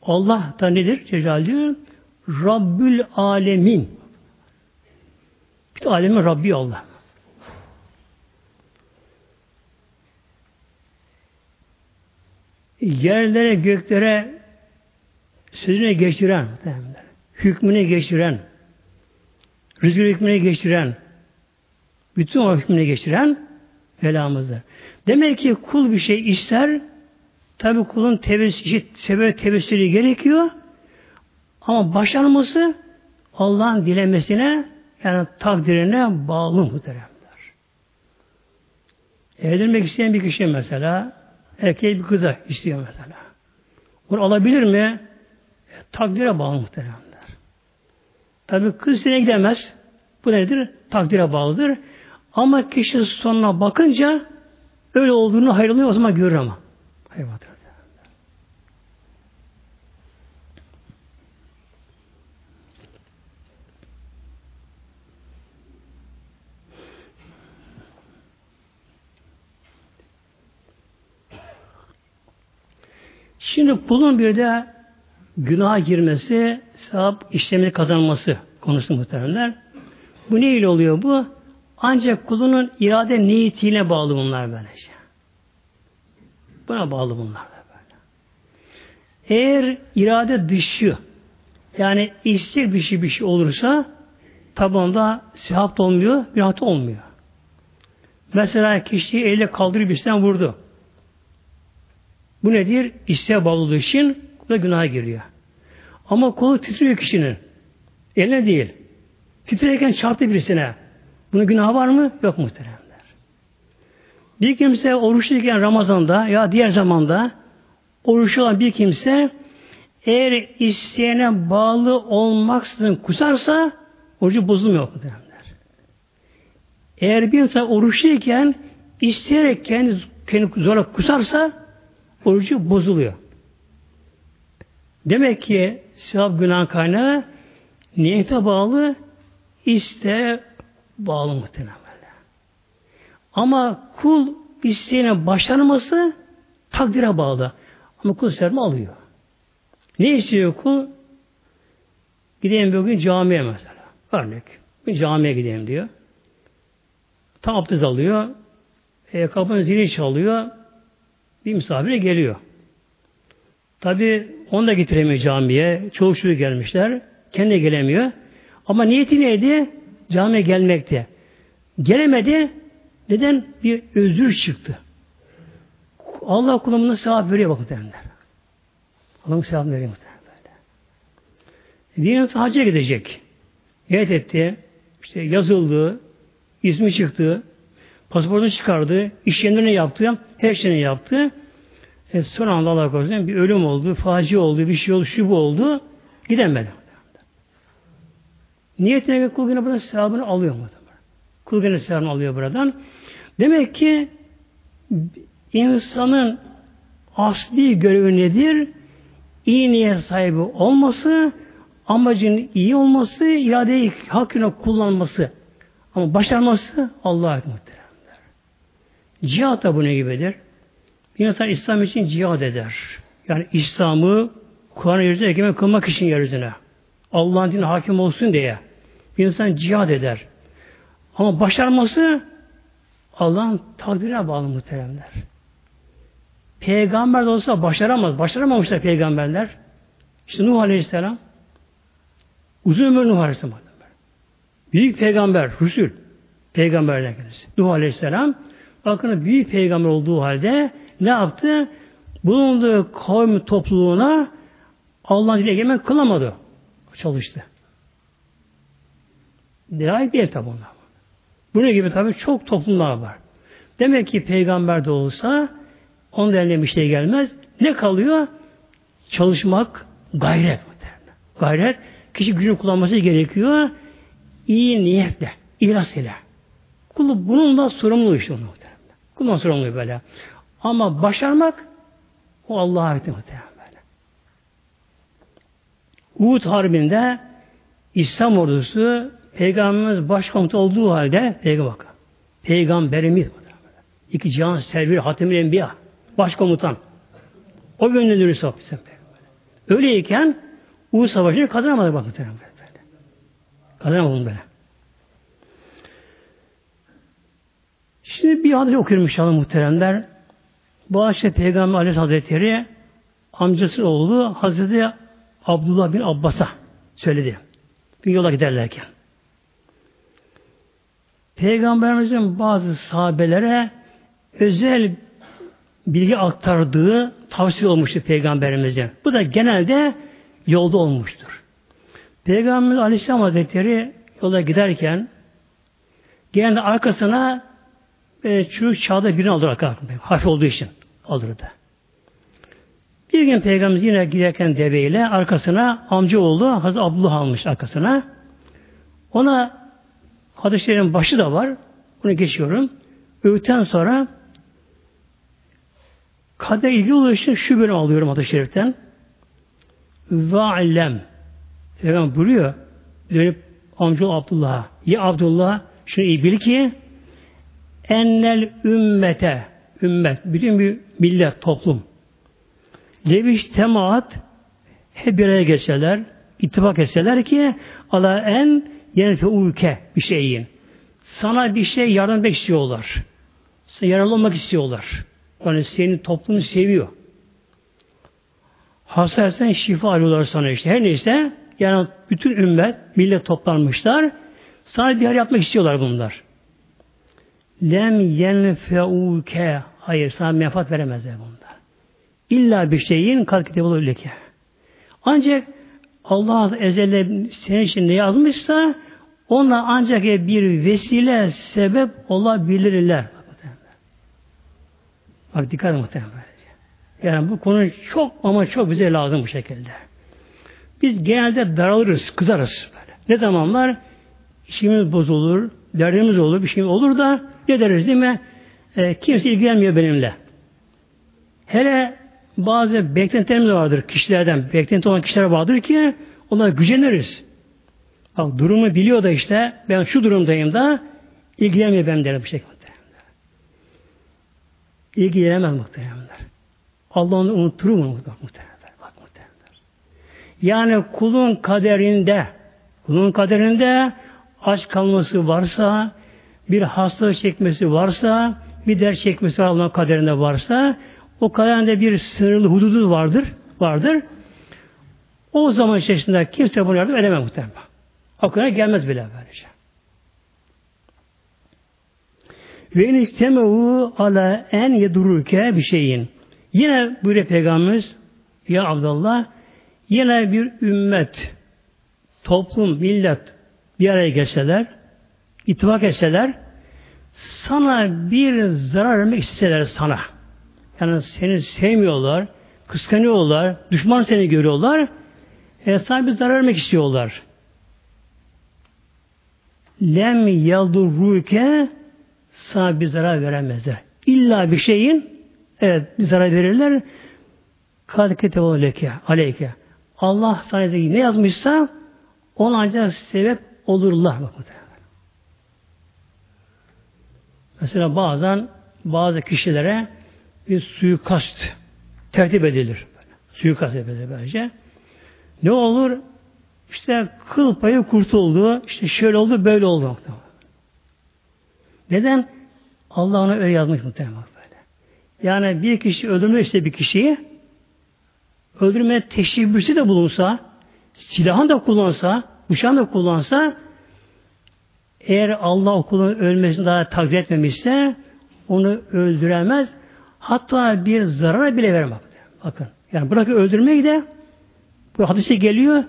Allah da nedir? Cecal diyor. Rabbül alemin. Bir alemin Rabbi Allah. Yerlere, göklere sözüne geçiren, hükmüne geçiren, rüzgar hükmüne geçiren, bütün o hükmüne geçiren Velamızdır. Demek ki kul bir şey ister, tabi kulun tevessülü, sebep tevessülü gerekiyor, ama başarması Allah'ın dilemesine yani takdirine bağlı muhteremler. Evlenmek isteyen bir kişi mesela erkeği bir kıza istiyor mesela. Bunu alabilir mi? Takdire bağlı muhteremler. Tabi kız isteyene gidemez. Bu nedir? Takdire bağlıdır. Ama kişi sonuna bakınca öyle olduğunu hayırlıyor o zaman görür ama. Hayır, Şimdi kulun bir de günaha girmesi, sevap işlemini kazanması konusu muhteremler. Bu ne ile oluyor bu? Ancak kulunun irade niyetiyle bağlı bunlar böylece. Buna bağlı bunlar da böyle. Eğer irade dışı yani istek dışı bir şey olursa tabi onda sevap da olmuyor, günah da olmuyor. Mesela kişiyi elle kaldırıp üstten vurdu. Bu nedir? İsteğe bağlı için da günaha giriyor. Ama kolu titriyor kişinin. Eline değil. Titrerken çarptı birisine. Bunun günahı var mı? Yok muhteremler. Bir kimse oruçluyken Ramazan'da ya diğer zamanda oruçlu olan bir kimse eğer isteyene bağlı olmaksızın kusarsa orucu bozulmuyor muhteremler. Eğer bir insan oruçluyken isteyerek kendi, kendi zorla kusarsa orucu bozuluyor. Demek ki sevap günah kaynağı niyete bağlı, iste bağlı muhtemelen. Ama kul isteğine başlanması takdire bağlı. Ama kul serme alıyor. Ne istiyor kul? Gideyim bugün camiye mesela. Örnek. Bir camiye gideyim diyor. Tam abdest alıyor. E, kapının zili çalıyor. Bir misafire geliyor. Tabi onu da getiremiyor camiye. Çoğu şuru gelmişler. Kendi gelemiyor. Ama niyeti neydi? Camiye gelmekte. Gelemedi. Neden? Bir özür çıktı. Allah kulumuna sevap veriyor bakın derler. Allah'ın sevap veriyor derler. Diyelim hacca gidecek. Niyet etti. İşte yazıldı. ismi çıktı. Pasaportunu çıkardı. iş yerlerini yaptı. Her şeyini yaptı. E, son anda Allah korusun bir ölüm oldu, faci oldu, bir şey oldu, şu bu oldu. Gidemedi. Niyetine göre kul buradan sevabını alıyor mu? Kul gene sevabını alıyor buradan. Demek ki insanın asli görevi nedir? İyi niyet sahibi olması, amacın iyi olması, iradeyi hakkına kullanması. Ama başarması Allah'a muhteremler. Cihat da bu ne gibidir? Bir insan İslam için cihad eder. Yani İslam'ı Kur'an'ı yeryüzüne egemen kılmak için yeryüzüne. Allah'ın dinine hakim olsun diye. Bir insan cihad eder. Ama başarması Allah'ın takdirine bağlı muhteremler. Peygamber de olsa başaramaz. Başaramamışlar peygamberler. İşte Nuh Aleyhisselam uzun ömür Nuh Aleyhisselam. Büyük peygamber, Rüsül. Peygamberler kendisi. Nuh Aleyhisselam bakın büyük peygamber olduğu halde ne yaptı? Bulunduğu kavmi topluluğuna Allah'ın dile yemek kılamadı. Çalıştı. Layık değil tabi onlar. Bunun gibi tabi çok toplumlar var. Demek ki peygamber de olsa onun eline bir şey gelmez. Ne kalıyor? Çalışmak, gayret. Gayret, kişi gücünü kullanması gerekiyor. İyi niyetle, ihlas ile. Kulu bununla sorumlu işte onu. Kulun sorumlu böyle. Ama başarmak o Allah'a ait muhtemelen. Uhud Harbi'nde İslam ordusu Peygamberimiz başkomuta olduğu halde Peygamber. Peygamberimiz iki cihan servir hatemül enbiya başkomutan. O gönüllü sohbet Öyleyken Uhud Savaşı'nı kazanamadı bakın. Kazanamadı böyle. Şimdi bir hadis okuyorum inşallah muhteremler. Bu akşam Peygamber Aleyhisselatü Hazretleri amcası oğlu Hazreti Abdullah bin Abbas'a söyledi. Bir yola giderlerken. Peygamberimizin bazı sahabelere özel bilgi aktardığı tavsiye olmuştur Peygamberimize. Bu da genelde yolda olmuştur. Peygamber Aleyhisselam Hazretleri yola giderken genelde arkasına e, çocuk çağda birini alır. Hafif olduğu için alırdı. Bir gün Peygamberimiz yine giderken deveyle arkasına amcaoğlu Hazreti Abdullah almış arkasına. Ona hadislerin başı da var. Bunu geçiyorum. Öğütten sonra kader ilgili olduğu için şu bölüm alıyorum hadis-i şeriften. Ve allem. Peygamber buyuruyor. Dönüp amcaoğlu Abdullah'a. Ya Abdullah şunu iyi bil ki ennel ümmete ümmet, bütün bir millet, toplum leviş temaat hep bir araya geçseler, ittifak etseler ki ala en yenfe ülke bir şeyin. Sana bir şey yardım etmek istiyorlar. Sana yararlı olmak istiyorlar. Yani senin toplumu seviyor. Hastaysan şifa arıyorlar sana işte. Her neyse yani bütün ümmet, millet toplanmışlar. Sana bir yer yapmak istiyorlar bunlar. Lem yenfeuke hayır sana menfaat veremezler bunlar. İlla bir şeyin kalkitebulu leke. Ancak Allah ezelde senin için ne yazmışsa ona ancak bir vesile sebep olabilirler. Bak dikkat muhtemelen. Yani bu konu çok ama çok bize lazım bu şekilde. Biz genelde daralırız, kızarız. Böyle. Ne zamanlar işimiz bozulur, derdimiz olur, bir şey olur da ne deriz değil mi? E, kimse ilgilenmiyor benimle. Hele bazı beklentilerimiz vardır kişilerden. Beklenti olan kişiler vardır ki ona güceniriz. Bak durumu biliyor da işte ben şu durumdayım da ilgilenmiyor benim derim bu şekilde. İlgilenemez muhtemelenler. Allah onu unutur mu muhtemelenler? Bak muhtemelenler. Yani kulun kaderinde kulun kaderinde aç kalması varsa bir hastalık çekmesi varsa bir dert çekmesi Allah'ın kaderinde varsa o kaderinde bir sınırlı hududu vardır. vardır. O zaman içerisinde kimse bunu yardım edemez muhtemelen. Aklına gelmez bile böylece. Ve in istemehu ala en yedururke bir şeyin. Yine buyuruyor Peygamberimiz ya Abdullah yine bir ümmet toplum, millet bir araya gelseler ittifak etseler sana bir zarar vermek isteseler sana yani seni sevmiyorlar, kıskanıyorlar, düşman seni görüyorlar. E, sana bir zarar vermek istiyorlar. Lem yaldurruke sana bir zarar veremezler. İlla bir şeyin evet bir zarar verirler. Kadikete aleyke, aleyke. Allah sana ne yazmışsa ona ancak sebep olurlar. Mesela bazen bazı kişilere bir suikast tertip edilir. Suikast edilir böylece. Ne olur? İşte kıl payı kurtuldu. İşte şöyle oldu, böyle oldu. Neden? Allah ona öyle yazmış muhtemelen böyle. Yani bir kişi öldürme işte bir kişiyi öldürme teşebbüsü de bulunsa, silahını da kullansa, bıçağını da kullansa eğer Allah okulun ölmesini daha takdir etmemişse onu öldüremez. Hatta bir zarar bile vermez. Bakın. Yani bırakın öldürmeyi de bu hadise geliyor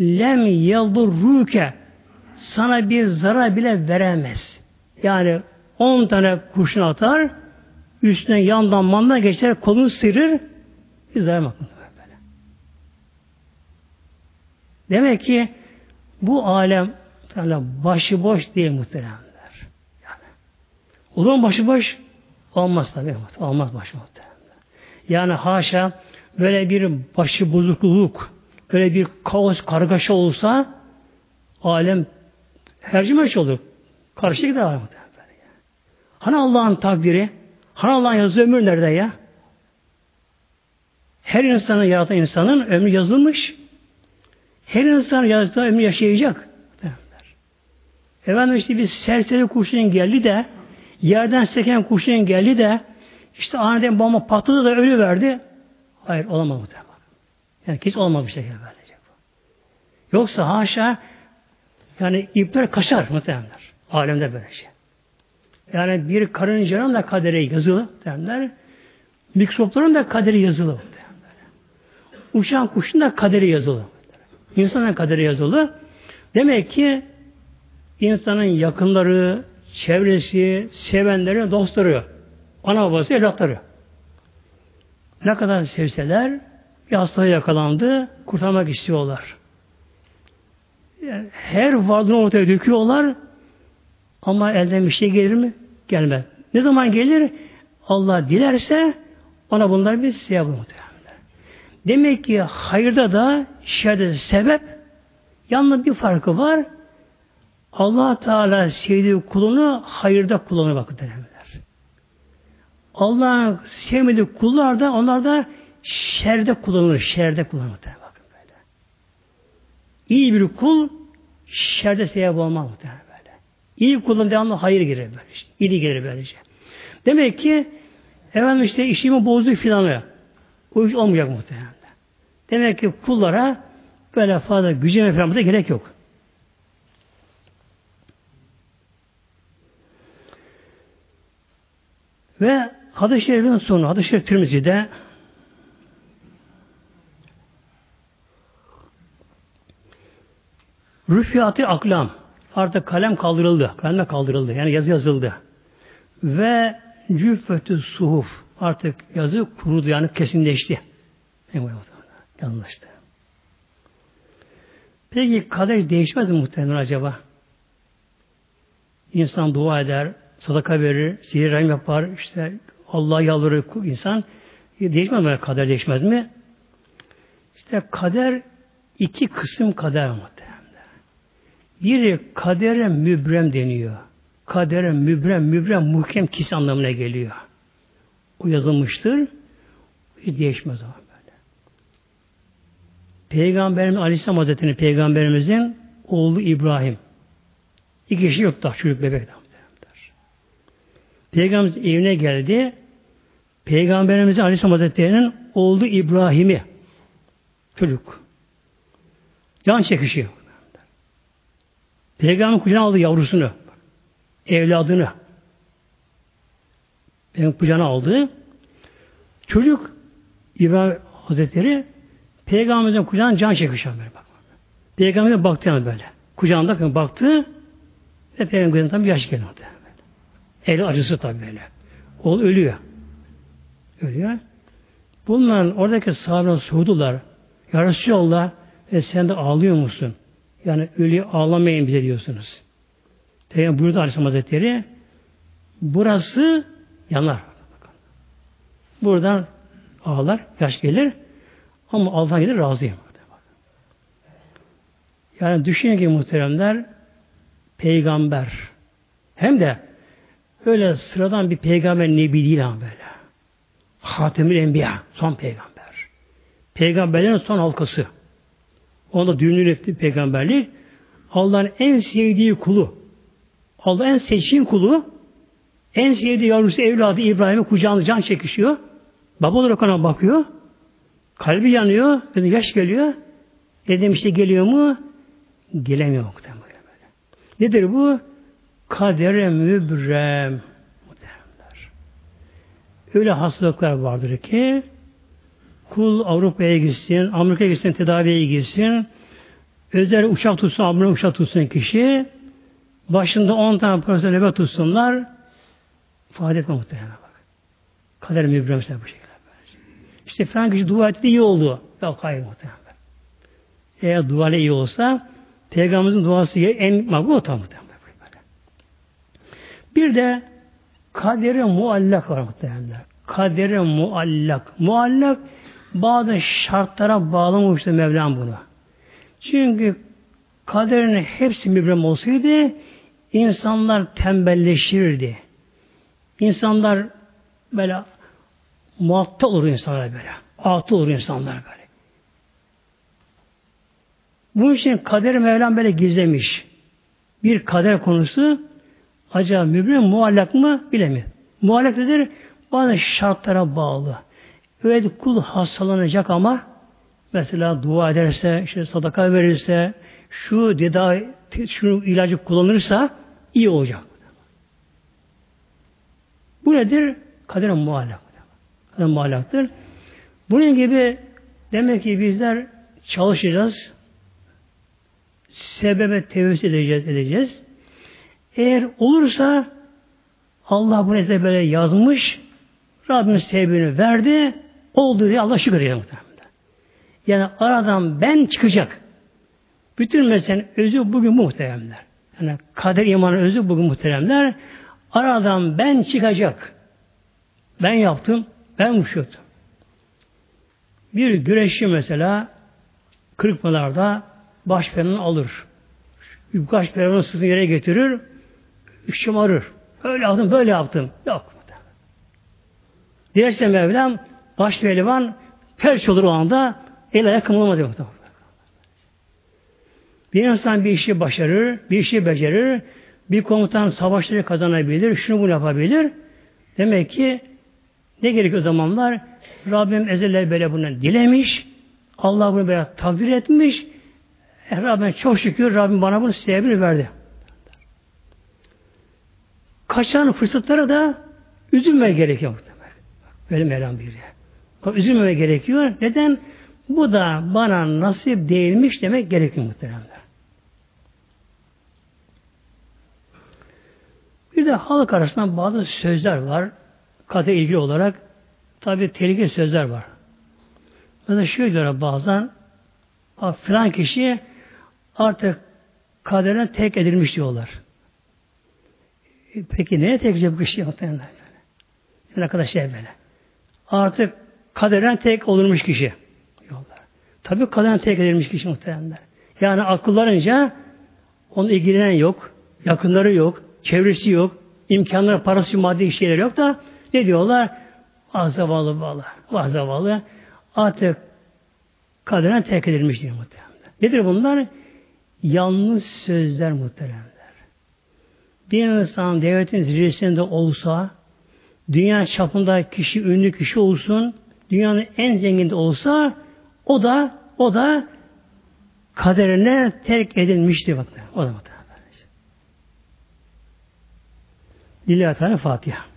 lem yaldurruke sana bir zarar bile veremez. Yani 10 tane kurşun atar üstüne yandan mandan geçer kolunu sıyırır bir zarar. Böyle. Demek ki bu alem yani başıboş değil muhteremler. Yani. O zaman başıboş olmaz tabi. Olmaz başıboş. Yani haşa böyle bir başı bozukluluk, böyle bir kaos kargaşa olsa alem hercimeç olur. Karşı gider alem. Hani Allah'ın takdiri? Hani Allah'ın yazdığı ömür nerede ya? Her insanın yaratan insanın ömrü yazılmış. Her insan yazdığı ömrü yaşayacak. Efendim işte bir serseri kurşun geldi de yerden seken kurşun geldi de işte aniden bomba patladı da ölü verdi. Hayır olamaz bu muhtemelen. Yani hiç olmaz bir şekilde böylece. Yoksa haşa yani ipler kaçar muhtemelenler. Alemde böyle şey. Yani bir karıncanın da kaderi yazılı derler. Mikropların da kaderi yazılı. Uçan kuşun da kaderi yazılı. İnsanın kaderi yazılı. Demek ki insanın yakınları, çevresi, sevenleri, dostları, ana babası, evlatları. Ne kadar sevseler bir hastalığa yakalandı, kurtarmak istiyorlar. Yani her varlığını ortaya döküyorlar ama elden bir şey gelir mi? Gelmez. Ne zaman gelir? Allah dilerse ona bunlar bir sevap muhtemelen. Demek ki hayırda da şerde sebep yalnız bir farkı var. Allah Teala sevdiği kulunu hayırda kullanır bakın derler. Allah'ın sevmediği kullar da onlar da şerde kullanılır. Şerde kullanılır. Bakın böyle. İyi bir kul şerde sebep olmaz muhtemelen böyle. İyi kulun devamlı hayır girer böylece. İyi gelir böylece. Demek ki efendim işte işimi bozdu filanı. İş olmayacak muhtemelen. Demek ki kullara böyle fazla gücüne falan da gerek yok. Ve hadis-i şerifin sonu, hadis-i şerif Tirmizi'de Rüfiyatı aklam. Artık kalem kaldırıldı. Kalem kaldırıldı. Yani yazı yazıldı. Ve cüffetü suhuf. Artık yazı kurudu yani kesinleşti. Yanlıştı. Peki kader değişmez mi muhtemelen acaba? İnsan dua eder, sadaka verir, sihir yapar, işte Allah'a yalvarır insan. Değişmez mi? Kader değişmez mi? İşte kader iki kısım kader muhtemelen. Biri kadere mübrem deniyor. Kadere mübrem, mübrem muhkem kis anlamına geliyor. O yazılmıştır. Hiç değişmez o böyle. Peygamberimiz Aleyhisselam Hazretleri Peygamberimizin oğlu İbrahim. İki kişi yok daha çocuk bebek daha. Peygamberimiz evine geldi. Peygamberimiz Aleyhisselam Hazretleri'nin oğlu İbrahim'i çocuk. Can çekişiyor. Peygamber kucağına aldı yavrusunu. Evladını. Peygamber kucağına aldı. Çocuk İbrahim Hazretleri Peygamberimizin kucağına can çekişiyor böyle bak. Peygamber'e baktı yani böyle. Kucağında baktı ve Peygamber'in tam yaş geldi. El acısı tabi böyle. Oğul ölüyor. Ölüyor. Bunların oradaki sahabeler sordular. Ya Resulallah e sen de ağlıyor musun? Yani ölü ağlamayın bize diyorsunuz. Peygamber buyurdu Aleyhisselam Hazretleri burası yanar. Buradan ağlar, yaş gelir ama Allah'tan gelir razıyım. Yani düşünün ki muhteremler peygamber hem de öyle sıradan bir peygamber nebi değil ama böyle. Hatemül Enbiya, son peygamber. Peygamberlerin son halkası. Onda düğünün ettiği peygamberlik Allah'ın en sevdiği kulu. Allah'ın en seçkin kulu en sevdiği yavrusu evladı İbrahim'e kucağında can çekişiyor. Baba olarak ona bakıyor. Kalbi yanıyor. Yaş geliyor. Dedim işte geliyor mu? Gelemiyor muhtemelen. Nedir bu? Kadere mübrem. Öyle hastalıklar vardır ki kul Avrupa'ya gitsin, Amerika'ya gitsin, tedaviye gitsin, özel uçak tutsun, Amerika uçak tutsun kişi, başında 10 tane profesör nöbet tutsunlar, ifade etme muhtemelen bak. Kader mübremse bu şekilde. İşte falan kişi dua etti iyi oldu. Yok hayır muhtemelen. Eğer dua iyi olsa Peygamberimizin duası en makbul o muhtemelen. Bir de kadere muallak var muhtemelen. Kadere muallak. Muallak bazı şartlara bağlamamıştı Mevlam bunu. Çünkü kaderin hepsi mübrem olsaydı insanlar tembelleşirdi. İnsanlar böyle muatta olur insanlar böyle. Atı olur insanlar böyle. Bu için kader Mevlam böyle gizlemiş. Bir kader konusu acaba mübrem muallak mı bilemiyor. Muallak nedir? Bazı şartlara bağlı. Öyle kul hastalanacak ama mesela dua ederse, işte sadaka verirse, şu tedavi, şu ilacı kullanırsa iyi olacak. Bu nedir? Kader muallak. Kader muallaktır. Bunun gibi demek ki bizler çalışacağız. Sebebe tevessül edeceğiz, edeceğiz. Eğer olursa Allah bunu size böyle yazmış, Rabbim sebebini verdi, oldu diye Allah şükür ediyor Yani aradan ben çıkacak. Bütün meselenin özü bugün muhteremler. Yani kader imanın özü bugün muhteremler. Aradan ben çıkacak. Ben yaptım, ben uçurdum. Bir güreşçi mesela kırıkmalarda baş peronunu alır. Baş peronunu sırtını yere getirir, şımarır. Öyle yaptım, böyle yaptım. Yok. Dilerse Mevlam baş pehlivan perç olur o anda el ayak kımılamaz. Bir insan bir işi başarır, bir işi becerir, bir komutan savaşları kazanabilir, şunu bunu yapabilir. Demek ki ne gerekiyor o zamanlar? Rabbim ezelle böyle bunu dilemiş, Allah bunu böyle takdir etmiş. E, Rabbim çok şükür Rabbim bana bunu sebebini verdi. Kaçan fırsatlara da üzülme gerekiyor. Böyle Mevlam buyuruyor. Üzülmeme gerekiyor. Neden? Bu da bana nasip değilmiş demek gerekiyor muhteremler. Bir de halk arasında bazı sözler var. Kader ilgili olarak tabi tehlikeli sözler var. Mesela şöyle diyorlar bazen filan kişi artık kaderine tek edilmiş diyorlar. E, peki neye tek bu kişi? Ne kadar şey böyle. Artık kaderen tek olurmuş kişi. Diyorlar. Tabi kaderen tek edilmiş kişi muhtemelen. Yani akıllarınca onun ilgilenen yok, yakınları yok, çevresi yok, imkanları, parası, maddi şeyler yok da ne diyorlar? Ah zavallı bağlı, vah zavallı. Artık kaderen terk edilmiş diyor muhtemelen. Nedir bunlar? Yanlış sözler muhteremler. Bir insan devletin zirvesinde olsa, dünya çapında kişi, ünlü kişi olsun, dünyanın en zengin olsa, o da, o da kaderine terk edilmiştir. Bak, o da Lillahi Teala Fatiha.